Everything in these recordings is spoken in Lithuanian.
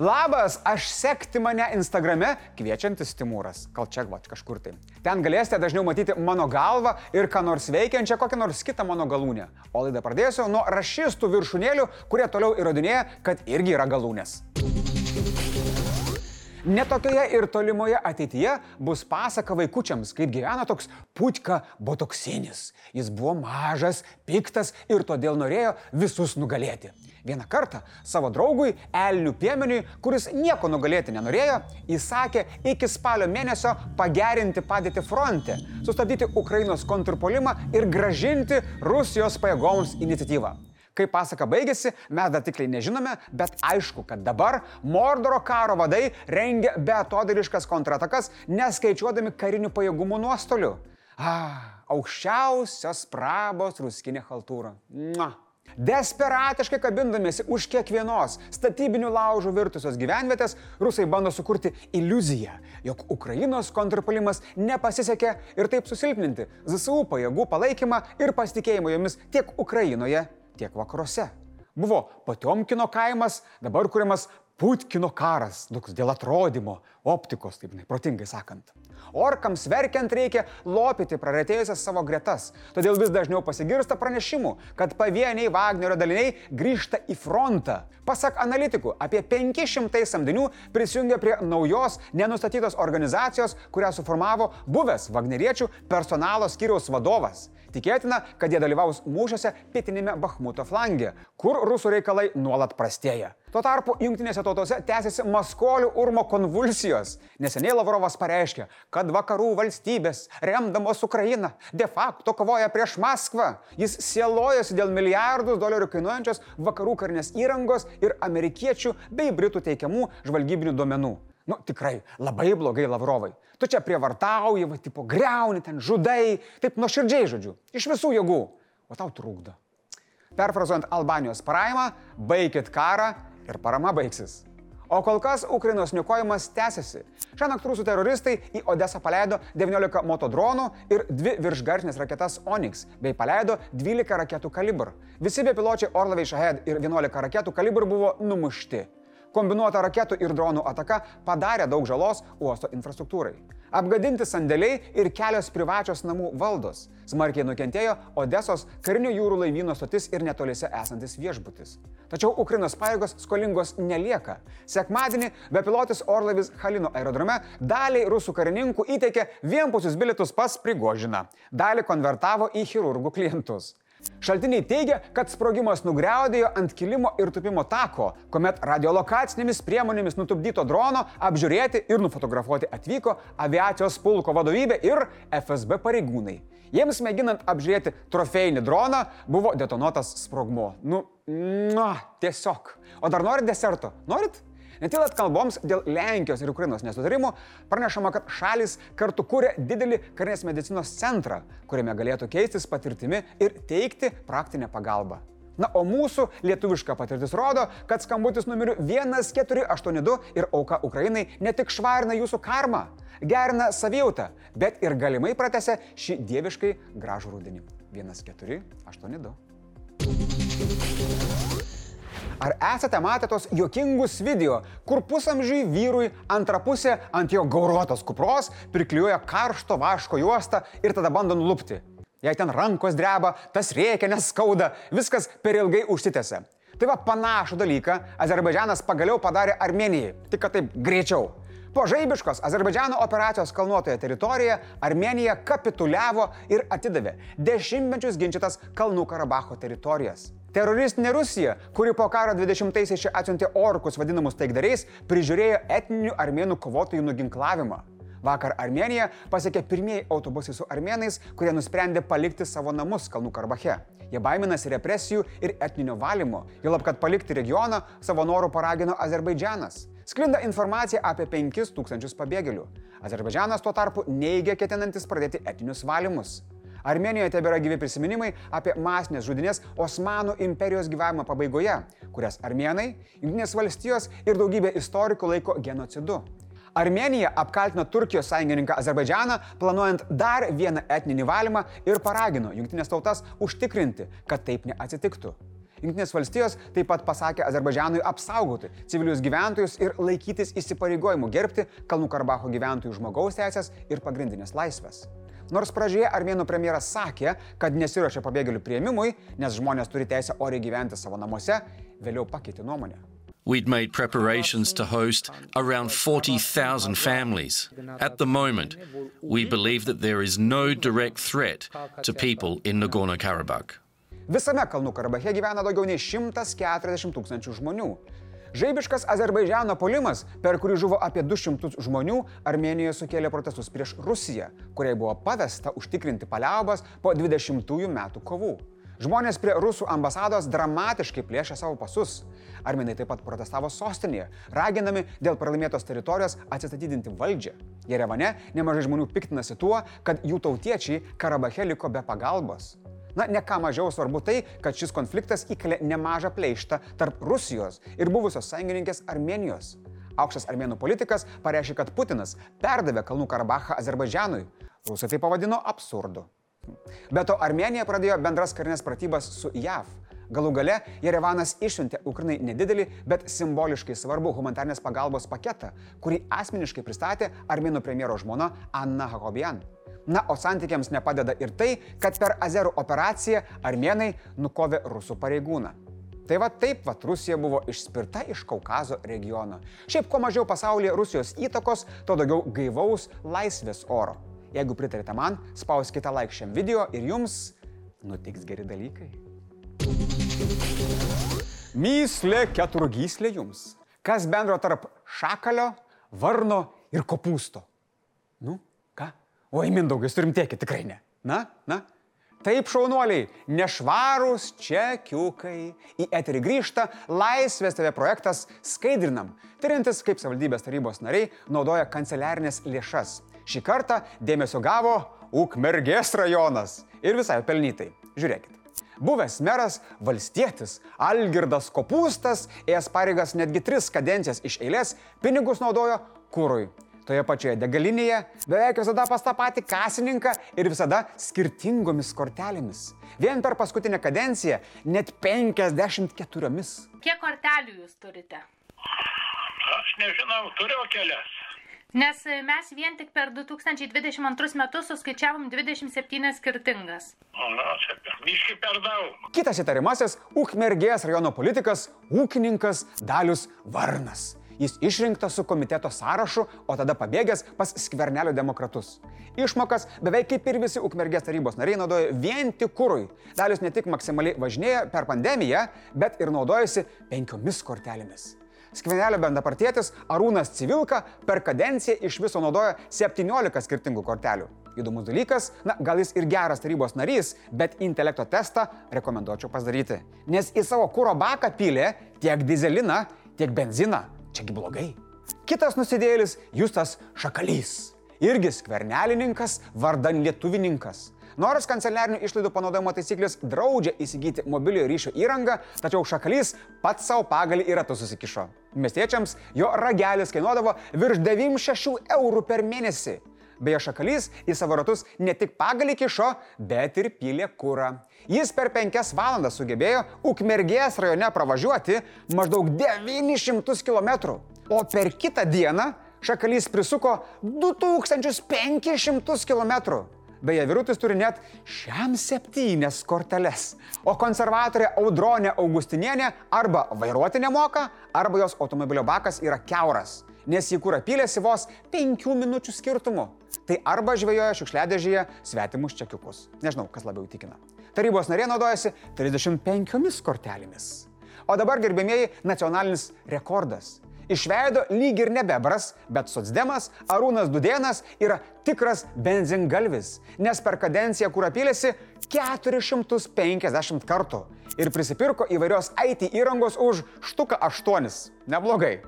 Labas, aš sekti mane Instagrame, kviečiantis Timūras. Gal čia va, kažkur tai. Ten galėsite dažniau matyti mano galvą ir ką nors veikiančią, kokią nors kitą mano galūnę. O laidą pradėsiu nuo rašystų viršūnėlių, kurie toliau įrodinėja, kad irgi yra galūnės. Netokioje ir tolimoje ateityje bus pasaka vaikučiams, kaip gyvena toks putka botoksinis. Jis buvo mažas, piktas ir todėl norėjo visus nugalėti. Vieną kartą savo draugui Elnių piemeniui, kuris nieko nugalėti nenorėjo, įsakė iki spalio mėnesio pagerinti padėtį fronte, sustabdyti Ukrainos kontrpolimą ir gražinti Rusijos pajėgoms iniciatyvą. Kaip pasaka baigėsi, mes dar tikrai nežinome, bet aišku, kad dabar Mordoro karo vadai rengia beatodariškas kontratakas, neskaičiuodami karinių pajėgumų nuostolių. Ah, aukščiausios prabos ruskinė haltūra. Mua. Desperatiškai kabindamėsi už kiekvienos statybinių laužų virtusios gyvenvietės, rusai bando sukurti iliuziją, jog Ukrainos kontrpolimas nepasisekė ir taip susilpninti ZSU pajėgų palaikymą ir pasitikėjimą jomis tiek Ukrainoje, tiek vakaruose. Buvo Patiomkino kaimas, dabar kuriamas Putkino karas, toks dėl atrodymo, optikos, taip neprotingai sakant. Orkams verkiant reikia lopyti praretėjusias savo gretas, todėl vis dažniau pasigirsta pranešimų, kad pavieniai Wagnerio daliniai grįžta į frontą. Pasak analitikų, apie 500 samdinių prisijungia prie naujos nenustatytos organizacijos, kurią suformavo buvęs Wagneriečių personalo skyriaus vadovas. Tikėtina, kad jie dalyvaus mūšiuose pietinėme Bahmuto flange, kur rusų reikalai nuolat prastėja. Tuo tarpu jungtinėse tautose tęsiasi maskolių urmo konvulsijos. Neseniai Lavrovas pareiškė, kad vakarų valstybės, remdamos Ukrainą, de facto kovoja prieš Maskvą. Jis sielojasi dėl milijardus dolerių kainuojančios vakarų karinės įrangos ir amerikiečių bei britų teikiamų žvalgybinių duomenų. Nu, tikrai, labai blogai Lavrovai. Tu čia prievartauji, va, tipo, greuni ten, žudai, taip nuoširdžiai žodžiu, iš visų jėgų, o tau trukdo. Perfrazuojant Albanijos paraimą, baikit karą ir parama baigsis. O kol kas Ukrainos niokojimas tęsiasi. Šiandien rusų teroristai į Odesą paleido 19 motodronų ir 2 viršgarsinės raketas Onyx, bei paleido 12 raketų kalibr. Visi bepiločiai orlaiviai Shahed ir 11 raketų kalibr buvo numušti. Kombinuota raketų ir dronų ataka padarė daug žalos uosto infrastruktūrai. Apgadinti sandėliai ir kelios privačios namų valdos. Smarkiai nukentėjo Odesos karinių jūrų laivyno stotis ir netoliese esantis viešbutis. Tačiau Ukrainos pajėgos skolingos nelieka. Sekmadienį bepilotis orlaivis Halino aerodrome daliai rusų karininkų įteikė vienpusius bilietus pas Prigožiną. Dalį konvertavo į chirurgų klientus. Šaltiniai teigia, kad sprogimas nugriaudėjo ant kilimo ir tupimo tako, kuomet radiolokacinėmis priemonėmis nutupdyto drono apžiūrėti ir nufotografuoti atvyko aviacijos pulko vadovybė ir FSB pareigūnai. Jiems mėginant apžiūrėti trofėjinį droną buvo detonuotas sprogmo. Nu, na, tiesiog. O dar norit deserto? Norit? Netilat kalboms dėl Lenkijos ir Ukrainos nesutarimų pranešama, kad šalis kartu kūrė didelį karinės medicinos centrą, kuriame galėtų keistis patirtimi ir teikti praktinę pagalbą. Na, o mūsų lietuviška patirtis rodo, kad skambutis numeriu 1482 ir auka Ukrainai ne tik švarina jūsų karmą, gerina savijautą, bet ir galimai pratęsia šį dieviškai gražų rudenį. 1482. Ar esate matę tos juokingus video, kur pusamžiui vyrui antra pusė ant jo gauruotos kupros priklijuoja karšto vaško juostą ir tada bando nulupti? Jei ten rankos dreba, tas reikia, neskauda, viskas per ilgai užsitęsia. Tai va panašų dalyką Azerbaidžianas pagaliau padarė Armenijai, tik kad taip greičiau. Po žaibiškos Azerbaidžiano operacijos kalnuotoje teritorijoje Armenija kapituliavo ir atidavė dešimtmečius ginčytas Kalnų Karabacho teritorijas. Teroristinė Rusija, kuri po karo 20-aisiais čia atsiuntė orkus vadinamus taikdariais, prižiūrėjo etninių armėnų kovotojų nuginklavimą. Vakar Armenija pasiekė pirmieji autobusai su armenais, kurie nusprendė palikti savo namus Kalnų Karbache. Jie baiminasi represijų ir etninio valymo, jau lab, kad palikti regioną savo norų paragino Azerbaidžianas. Sklinda informacija apie 5000 pabėgėlių. Azerbaidžianas tuo tarpu neigia ketinantis pradėti etinius valymus. Armenijoje tebėra gyvi prisiminimai apie masinės žudinės Osmanų imperijos gyvavimo pabaigoje, kurias armenai, Junktinės valstijos ir daugybė istorikų laiko genocidu. Armenija apkaltino Turkijos sąjungininką Azerbaidžianą, planuojant dar vieną etninį valymą ir paragino Junktinės tautas užtikrinti, kad taip neatsitiktų. Junktinės valstijos taip pat pasakė Azerbaidžianui apsaugoti civilius gyventojus ir laikytis įsipareigojimų gerbti Kalnų Karabacho gyventojų žmogaus teisės ir pagrindinės laisvės. Nors pradžioje armėnų premjeras sakė, kad nesiuošia pabėgėlių prieimimui, nes žmonės turi teisę oriai gyventi savo namuose, vėliau pakeitė nuomonę. We'd made preparations to host around 40,000 families. At the moment, we believe that there is no direct threat to people in Nagorno Karabakh. Visame Kalnų Karabache gyvena daugiau nei 140 tūkstančių žmonių. Žaibiškas Azerbaidžiano polimas, per kurį žuvo apie 200 žmonių, Armenijoje sukėlė protestus prieš Rusiją, kuriai buvo pavesta užtikrinti paliaubas po 20 metų kovų. Žmonės prie rusų ambasados dramatiškai plėšė savo pasus. Armenai taip pat protestavo sostinėje, raginami dėl pralaimėtos teritorijos atsistatydinti valdžią. Jerevane nemažai žmonių piktinasi tuo, kad jų tautiečiai Karabache liko be pagalbos. Na, ne ką mažiau svarbu tai, kad šis konfliktas įkelia nemažą pleištą tarp Rusijos ir buvusios sąjungininkės Armenijos. Aukštas armėnų politikas pareiškė, kad Putinas perdavė Kalnų Karabachą Azerbaidžianui. Rusai tai pavadino absurdu. Be to, Armenija pradėjo bendras karinės pratybas su JAV. Galų gale Jerevanas išsiuntė Ukrainai nedidelį, bet simboliškai svarbu humanitarnės pagalbos paketą, kurį asmeniškai pristatė armėnų premjero žmona Anna Hakobian. Na, o santykiams nepadeda ir tai, kad per Azerų operaciją armėnai nukovė rusų pareigūną. Tai va taip va Rusija buvo išspirta iš Kaukazo regiono. Šiaip kuo mažiau pasaulyje Rusijos įtakos, tuo daugiau gaivaus laisvės oro. Jeigu pritarite man, spauskite like šiam video ir jums nutiks geri dalykai. Myslė keturgyslė jums. Kas bendro tarp šakalio, varno ir kopūsto? Nu, ką? Oi, mindaugai, turim tiekį, tikrai ne. Na, na. Taip, šaunuoliai, nešvarūs čekiukai. Į eterį grįžta Laisvės TV projektas Skaidrinam, tyrintis, kaip savivaldybės tarybos nariai naudoja kanceliarinės lėšas. Šį kartą dėmesio gavo Ukmergės rajonas. Ir visai pelnytai. Žiūrėkit. Buvęs meras valstietis Algirdas Kopūstas, ėjęs pareigas netgi tris kadencijas iš eilės, pinigus naudojo kūrui. Toje pačioje degalinėje, beveik visada pas tą patį kasininką ir visada skirtingomis kortelėmis. Vien per paskutinę kadenciją net 54. Kiek kortelių jūs turite? Aš nežinau, turiu kelias. Nes mes vien tik per 2022 metus suskaičiavom 27 skirtingas. Na, čia biški per daug. Kitas įtariamasis - Ukmergės rajono politikas, ūkininkas Dalius Varnas. Jis išrinktas su komiteto sąrašu, o tada pabėgęs pas skvernelio demokratus. Išmokas beveik kaip ir visi Ukmergės tarybos nariai naudoja vien tik kūrui. Dalius ne tik maksimaliai važinėja per pandemiją, bet ir naudojasi penkiomis kortelėmis. Skvenelio bendapartietis Arūnas Civilka per kadenciją iš viso naudoja 17 skirtingų kortelių. Įdomus dalykas, na gal jis ir geras tarybos narys, bet intelekto testą rekomenduočiau pasidaryti. Nes į savo kūro baką pylė tiek dizeliną, tiek benziną. Čiagi blogai. Kitas nusidėlis Justas Šakalys. Irgi skvernelininkas, vardan lietuvininkas. Nors kanceliarinių išlaidų panaudojimo taisyklės draudžia įsigyti mobiliojo ryšio įrangą, tačiau šakalys pats savo pagalį į ratus susikišo. Miestiečiams jo ragelis kainuodavo virš 96 eurų per mėnesį. Beje, šakalys į savo ratus ne tik pagalį kišo, bet ir pylė kūrą. Jis per penkias valandas sugebėjo Ukmergės rajone pravažiuoti maždaug 900 km, o per kitą dieną šakalys prisuko 2500 km. Beje, Virutis turi net šiam septynias korteles. O konservatorė Audronė Augustinienė arba vairuoti nemoka, arba jos automobilio bakas yra keuras, nes jį kūra pylėsi vos penkių minučių skirtumu. Tai arba žvejoja šiukšliadėžėje svetimus čekiukus. Nežinau, kas labiau įtikina. Tarybos narė naudojasi 35 kortelėmis. O dabar, gerbėmieji, nacionalinis rekordas iš veido lyg ir ne bebras, bet socdemas Arūnas Dudėnas yra tikras benzingalvis, nes per kadenciją kurapylėsi 450 kartų ir prisipirko įvairios IT įrangos už štuką 8. Neblogai.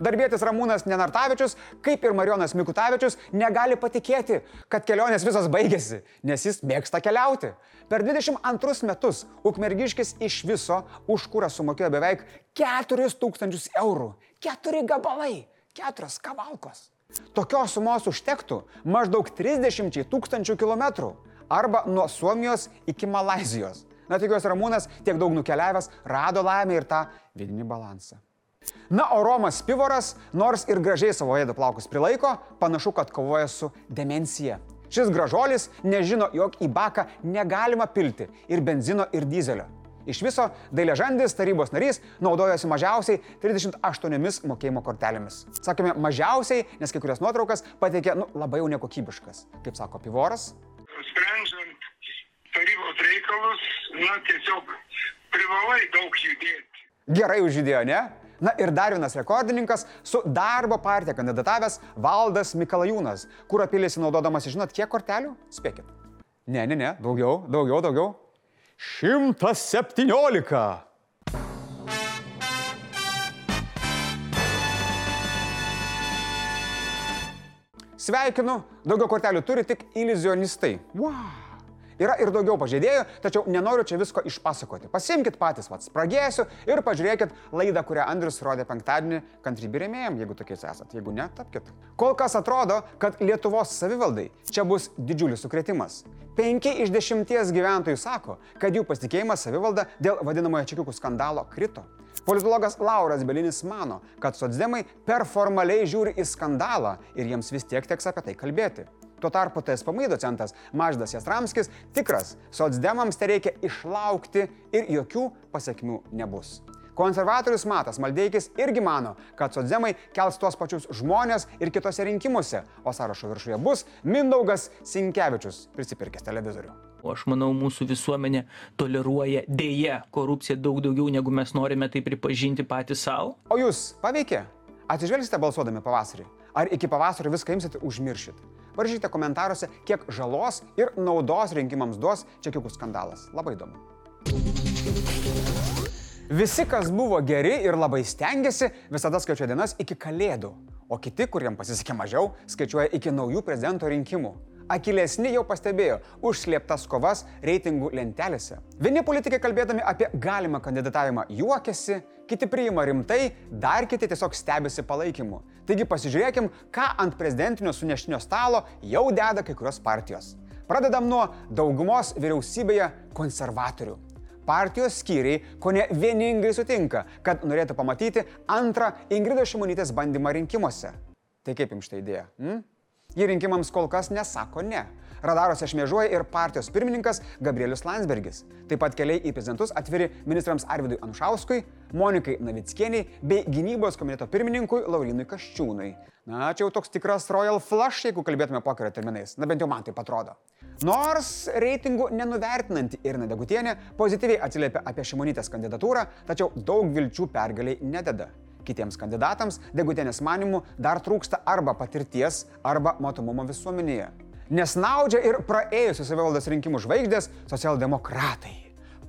Darbėtis Ramūnas Nenartavičius, kaip ir Marijonas Mikutavičius, negali patikėti, kad kelionės visas baigėsi, nes jis mėgsta keliauti. Per 22 metus Ukmergiškis iš viso už kurą sumokėjo beveik 4000 eurų. Keturi gabalai, keturios kavalkos. Tokios sumos užtektų maždaug 30 tūkstančių kilometrų arba nuo Suomijos iki Malazijos. Na tikiuosi, Ramūnas tiek daug nukeliavęs rado laimę ir tą vidinį balansą. Na, o Romas Pivoras, nors ir gražiai savo veido plaukus prilaiko, panašu, kad kovoja su demencija. Šis gražuolis nežino, jog į baką negalima pilti ir benzino, ir dizelio. Iš viso Dailėžandis tarybos narys naudojasi mažiausiai 38 mokėjimo kortelėmis. Sakome mažiausiai, nes kai kurias nuotraukas pateikė nu, labai jau nekokybiškas. Kaip sako Pivoras, Sprendžiant tarybos reikalus, na tiesiog privalai daug judėti. Gerai užžydėjo, ne? Na ir dar vienas rekordininkas su darbo partija kandidatavęs Valdas Mikalajūnas, kur apilėsi naudodamas, žinot, kiek kortelių? Spėkit. Ne, ne, ne, daugiau, daugiau, daugiau. 117. Sveikinu, daugiau kortelių turi tik iliuzionistai. Wow. Yra ir daugiau pažeidėjų, tačiau nenoriu čia visko išpasakoti. Pasimkit patys, vats, spragėsiu ir pažiūrėkit laidą, kurią Andrius rodė penktadienį kantrybį rėmėjim, jeigu tokiais esat. Jeigu ne, tapkit. Kol kas atrodo, kad Lietuvos savivaldai čia bus didžiulis sukretimas. Penki iš dešimties gyventojų sako, kad jų pasitikėjimas savivalda dėl vadinamojo čekiukų skandalo krito. Politologas Lauras Belinis mano, kad socdemai per formaliai žiūri į skandalą ir jiems vis tiek teks apie tai kalbėti. Tuo tarpu TSPMI docentas Maždas Jastramskis tikras, socdemams tai reikia išlaukti ir jokių pasiekmių nebus. Konservatorius Matas Maldeikis irgi mano, kad socdemai kels tuos pačius žmonės ir kitose rinkimuose, o sąrašo viršuje bus Mindaugas Sinkevičius, prisipirkęs televizorių. O aš manau, mūsų visuomenė toleruoja dėje korupciją daug daugiau, negu mes norime tai pripažinti patys savo. O jūs paveikė? Atsižvelgsite balsuodami pavasarį? Ar iki pavasario viską imsit užmiršit? Parašykite komentaruose, kiek žalos ir naudos rinkimams duos čekiukų skandalas. Labai įdomu. Visi, kas buvo geri ir labai stengiasi, visada skaičiuoja dienas iki kalėdų, o kiti, kuriems pasisekė mažiau, skaičiuoja iki naujų prezidento rinkimų. Akilesni jau pastebėjo užslėptas kovas reitingų lentelėse. Vieni politikai kalbėdami apie galimą kandidatavimą juokiasi, kiti priima rimtai, dar kiti tiesiog stebisi palaikymu. Taigi pasižiūrėkim, ką ant prezidentinio suneštinio stalo jau deda kai kurios partijos. Pradedam nuo daugumos vyriausybėje konservatorių partijos skyriai ko ne vieningai sutinka, kad norėtų pamatyti antrą Ingridos Šimonytės bandymą rinkimuose. Tai kaip jums šitą idėją? Hm? Ji rinkimams kol kas nesako ne. Radaruose šmėžuoja ir partijos pirmininkas Gabrielius Landsbergis. Taip pat keliai į prezidentus atviri ministrams Arvidui Anušauskui, Monikai Navickieniai bei gynybos komiteto pirmininkui Laurinui Kaščiūnui. Na, čia jau toks tikras Royal Flush, jeigu kalbėtume pokerio terminais. Na bent jau man tai atrodo. Nors reitingų nenuvertinanti Irina Degutienė pozityviai atsiliepia apie Šimonytės kandidatūrą, tačiau daug vilčių pergaliai nededa. Kitiems kandidatams Degutienės manimų dar trūksta arba patirties, arba matomumo visuomenėje. Nesnaudžia ir praėjusios savivaldos rinkimų žvaigždės socialdemokratai.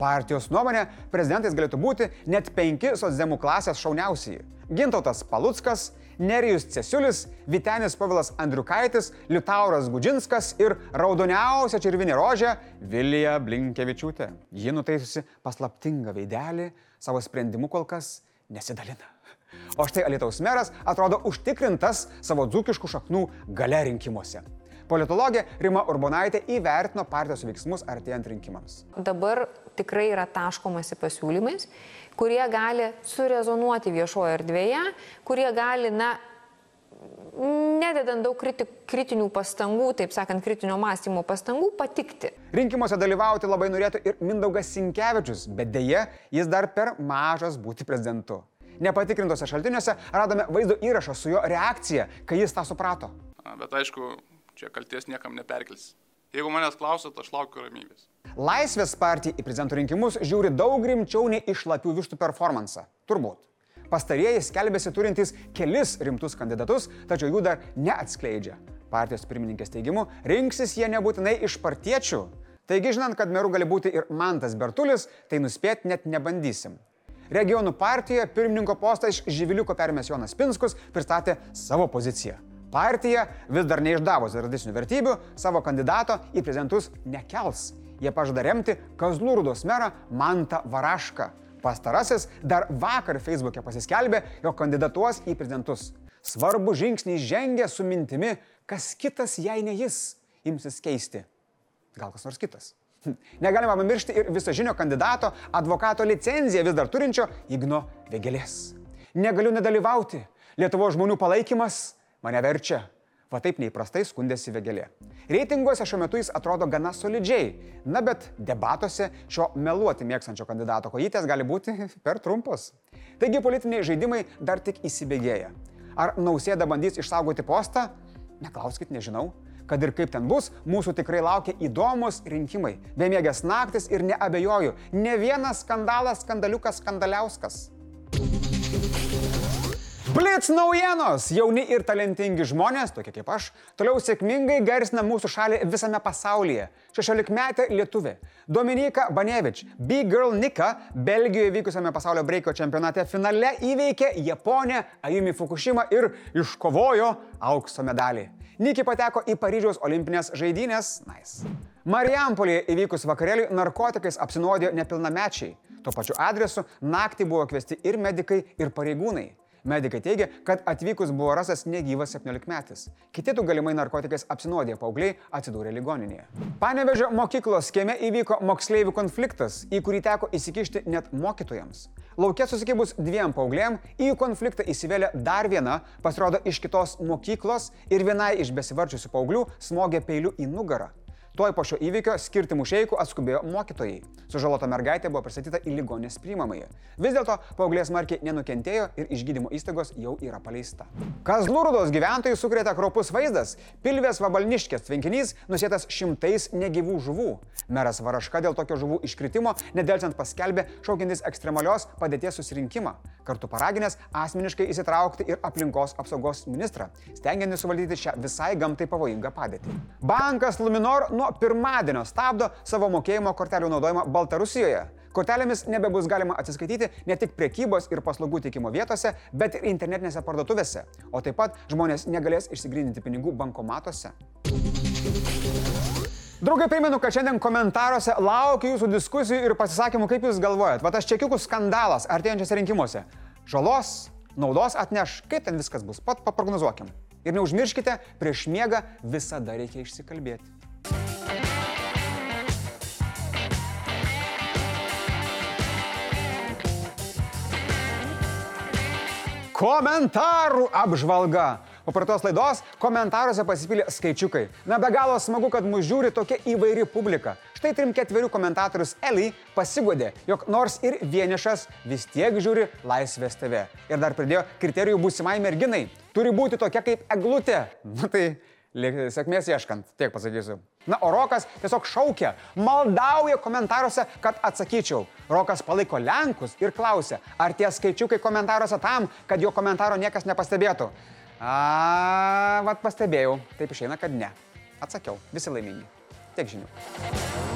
Partijos nuomonė, prezidentais galėtų būti net penki socdemų klasės šauniausiai. Gintautas Paluckas, Nerijus Cesiulis, Vitenis Pavilas Andriukaitis, Liutauras Gudžinskas ir raudoniausia čirvinė rožė Vilija Blinkevičiūtė. Ji nutaisusi paslaptingą veidelį, savo sprendimu kol kas nesidalina. O štai Alitaus meras atrodo užtikrintas savo dzūkiškų šaknų gale rinkimuose. Politologė Rima Urbonaitė įvertino partijos veiksmus artėjant rinkimams. dabar tikrai yra taškomasi pasiūlymais, kurie gali surezonuoti viešoje erdvėje, kurie gali, na, nededant daug kriti, kritinių pastangų, taip sakant, kritinio mąstymo pastangų, patikti. Rinkimuose dalyvauti labai norėtų ir Mindaugas Sinkevičius, bet dėje jis dar per mažas būti prezidentu. Nepatikrintose šaltiniuose radome vaizdo įrašą su jo reakcija, kai jis tą suprato. Na, Bet aišku, čia kalties niekam neperkelsi. Jeigu manęs klausot, aš laukiu ramybės. Laisvės partija į prezidento rinkimus žiūri daug rimčiau nei išlapių vištų performansą. Turbūt. Pastarieji skelbėsi turintys kelis rimtus kandidatus, tačiau jų dar neatskleidžia. Partijos pirmininkės teigimu, rinksis jie nebūtinai iš partiečių. Taigi, žinant, kad meru gali būti ir Mantas Bertulis, tai nuspėti net nebandysim. Regionų partijoje pirmininko postą iš Živiliuko permės Jonas Pinskus pristatė savo poziciją. Partija vis dar neišdavus tradicinių vertybių savo kandidato į prezidentus nekels. Jie pažada remti Kazlūrdos merą Mantą Varašką. Pastarasis dar vakar Facebook'e pasiskelbė, jog kandidatuos į prezidentus. Svarbu žingsnį žengė su mintimi, kas kitas, jei ne jis, imsis keisti. Gal kas nors kitas. Negalima pamiršti ir visažinio kandidato advokato licenciją vis dar turinčio Igno Vegelės. Negaliu nedalyvauti. Lietuvo žmonių palaikymas mane verčia. Va taip neįprastai skundėsi Vegelė. Reitinguose šiuo metu jis atrodo gana solidžiai. Na bet debatuose šio meluoti mėgstančio kandidato kojytės gali būti per trumpos. Taigi politiniai žaidimai dar tik įsibėgėja. Ar nausėda bandys išsaugoti postą? Neklauskit, nežinau. Kad ir kaip ten bus, mūsų tikrai laukia įdomus rinkimai. Bemėgės naktis ir neabejoju, ne vienas skandalas, skandaliukas, skandaliauskas. Blitz naujienos! Jauni ir talentingi žmonės, tokie kaip aš, toliau sėkmingai garsina mūsų šalį visame pasaulyje. 16 metė lietuvė. Dominika Banevič, Big Girl Nika, Belgijoje vykusiame pasaulio breiko čempionate finale įveikė Japonę Ayumi Fukushima ir iškovojo aukso medalį. Niki pateko į Paryžiaus olimpinės žaidynės. Nice. Marijampolėje įvykus vakarėliui narkotikais apsinuodijo nepilnamečiai. Tuo pačiu adresu naktį buvo kvesti ir medikai, ir pareigūnai. Medikai teigia, kad atvykus buvo rastas negyvas 17-metis. Kiti du galimai narkotikais apsinuodė paaugliai atsidūrė ligoninėje. Panevežio mokyklos kieme įvyko moksleivių konfliktas, į kurį teko įsikišti net mokytojams. Laukia susikibus dviem paauglėm, į konfliktą įsivėlė dar viena, pasirodo iš kitos mokyklos ir vienai iš besivarčiusių paauglių smogė peiliu į nugarą. Tuoj po šio įvykio skirti mušeikų atskubėjo mokytojai. Sužalota mergaitė buvo pristatyta į ligonės priimamąjį. Vis dėlto paauglės smarkiai nenukentėjo ir iš gydymo įstaigos jau yra paleista. Kazlūrudos gyventojai sukrėtė kropus vaizdas. Pilvės vabalniškės tvenkinys nusėtas šimtais negyvų žuvų. Meras Varaška dėl tokio žuvų iškritimo nedelsiant paskelbė šaukiantis ekstremalios padėties susirinkimą. Kartu paraginęs asmeniškai įsitraukti ir aplinkos apsaugos ministrą, stengiantis suvaldyti šią visai gamtai pavojingą padėtį. Bankas Luminor nuo pirmadienio stabdo savo mokėjimo kortelių naudojimą Baltarusijoje. Kortelėmis nebebus galima atsiskaityti ne tik priekybos ir paslaugų teikimo vietose, bet ir internetinėse parduotuvėse. O taip pat žmonės negalės išsigrindinti pinigų bankomatuose. Draugai, primenu, kad šiandien komentaruose laukiu jūsų diskusijų ir pasisakymų, kaip jūs galvojat. Va tas čekiukų skandalas artėjančiose rinkimuose. Žalos, naudos atneš, kaip ten viskas bus, pat paprognozuokim. Ir neužmirškite, prieš miegą visada reikia išsikalbėti. Komentarų apžvalga. Po pratos laidos komentaruose pasipylė skaičiukai. Na be galo smagu, kad mūsų žiūri tokia įvairi publika. Štai trim ketverių komentatorius Eli pasigodė, jog nors ir vienišas vis tiek žiūri Laisvės TV. Ir dar pridėjo kriterijų būsimai merginai. Turi būti tokia kaip eglutė. Na tai sėkmės ieškant, tiek pasakysiu. Na, o Rokas tiesiog šaukia, maldauja komentaruose, kad atsakyčiau. Rokas palaiko Lenkus ir klausia, ar tie skaičiukai komentaruose tam, kad jo komentaro niekas nepastebėtų. A, vad pastebėjau. Taip išeina, kad ne. Atsakiau. Visi laimingi. Tiek žinių.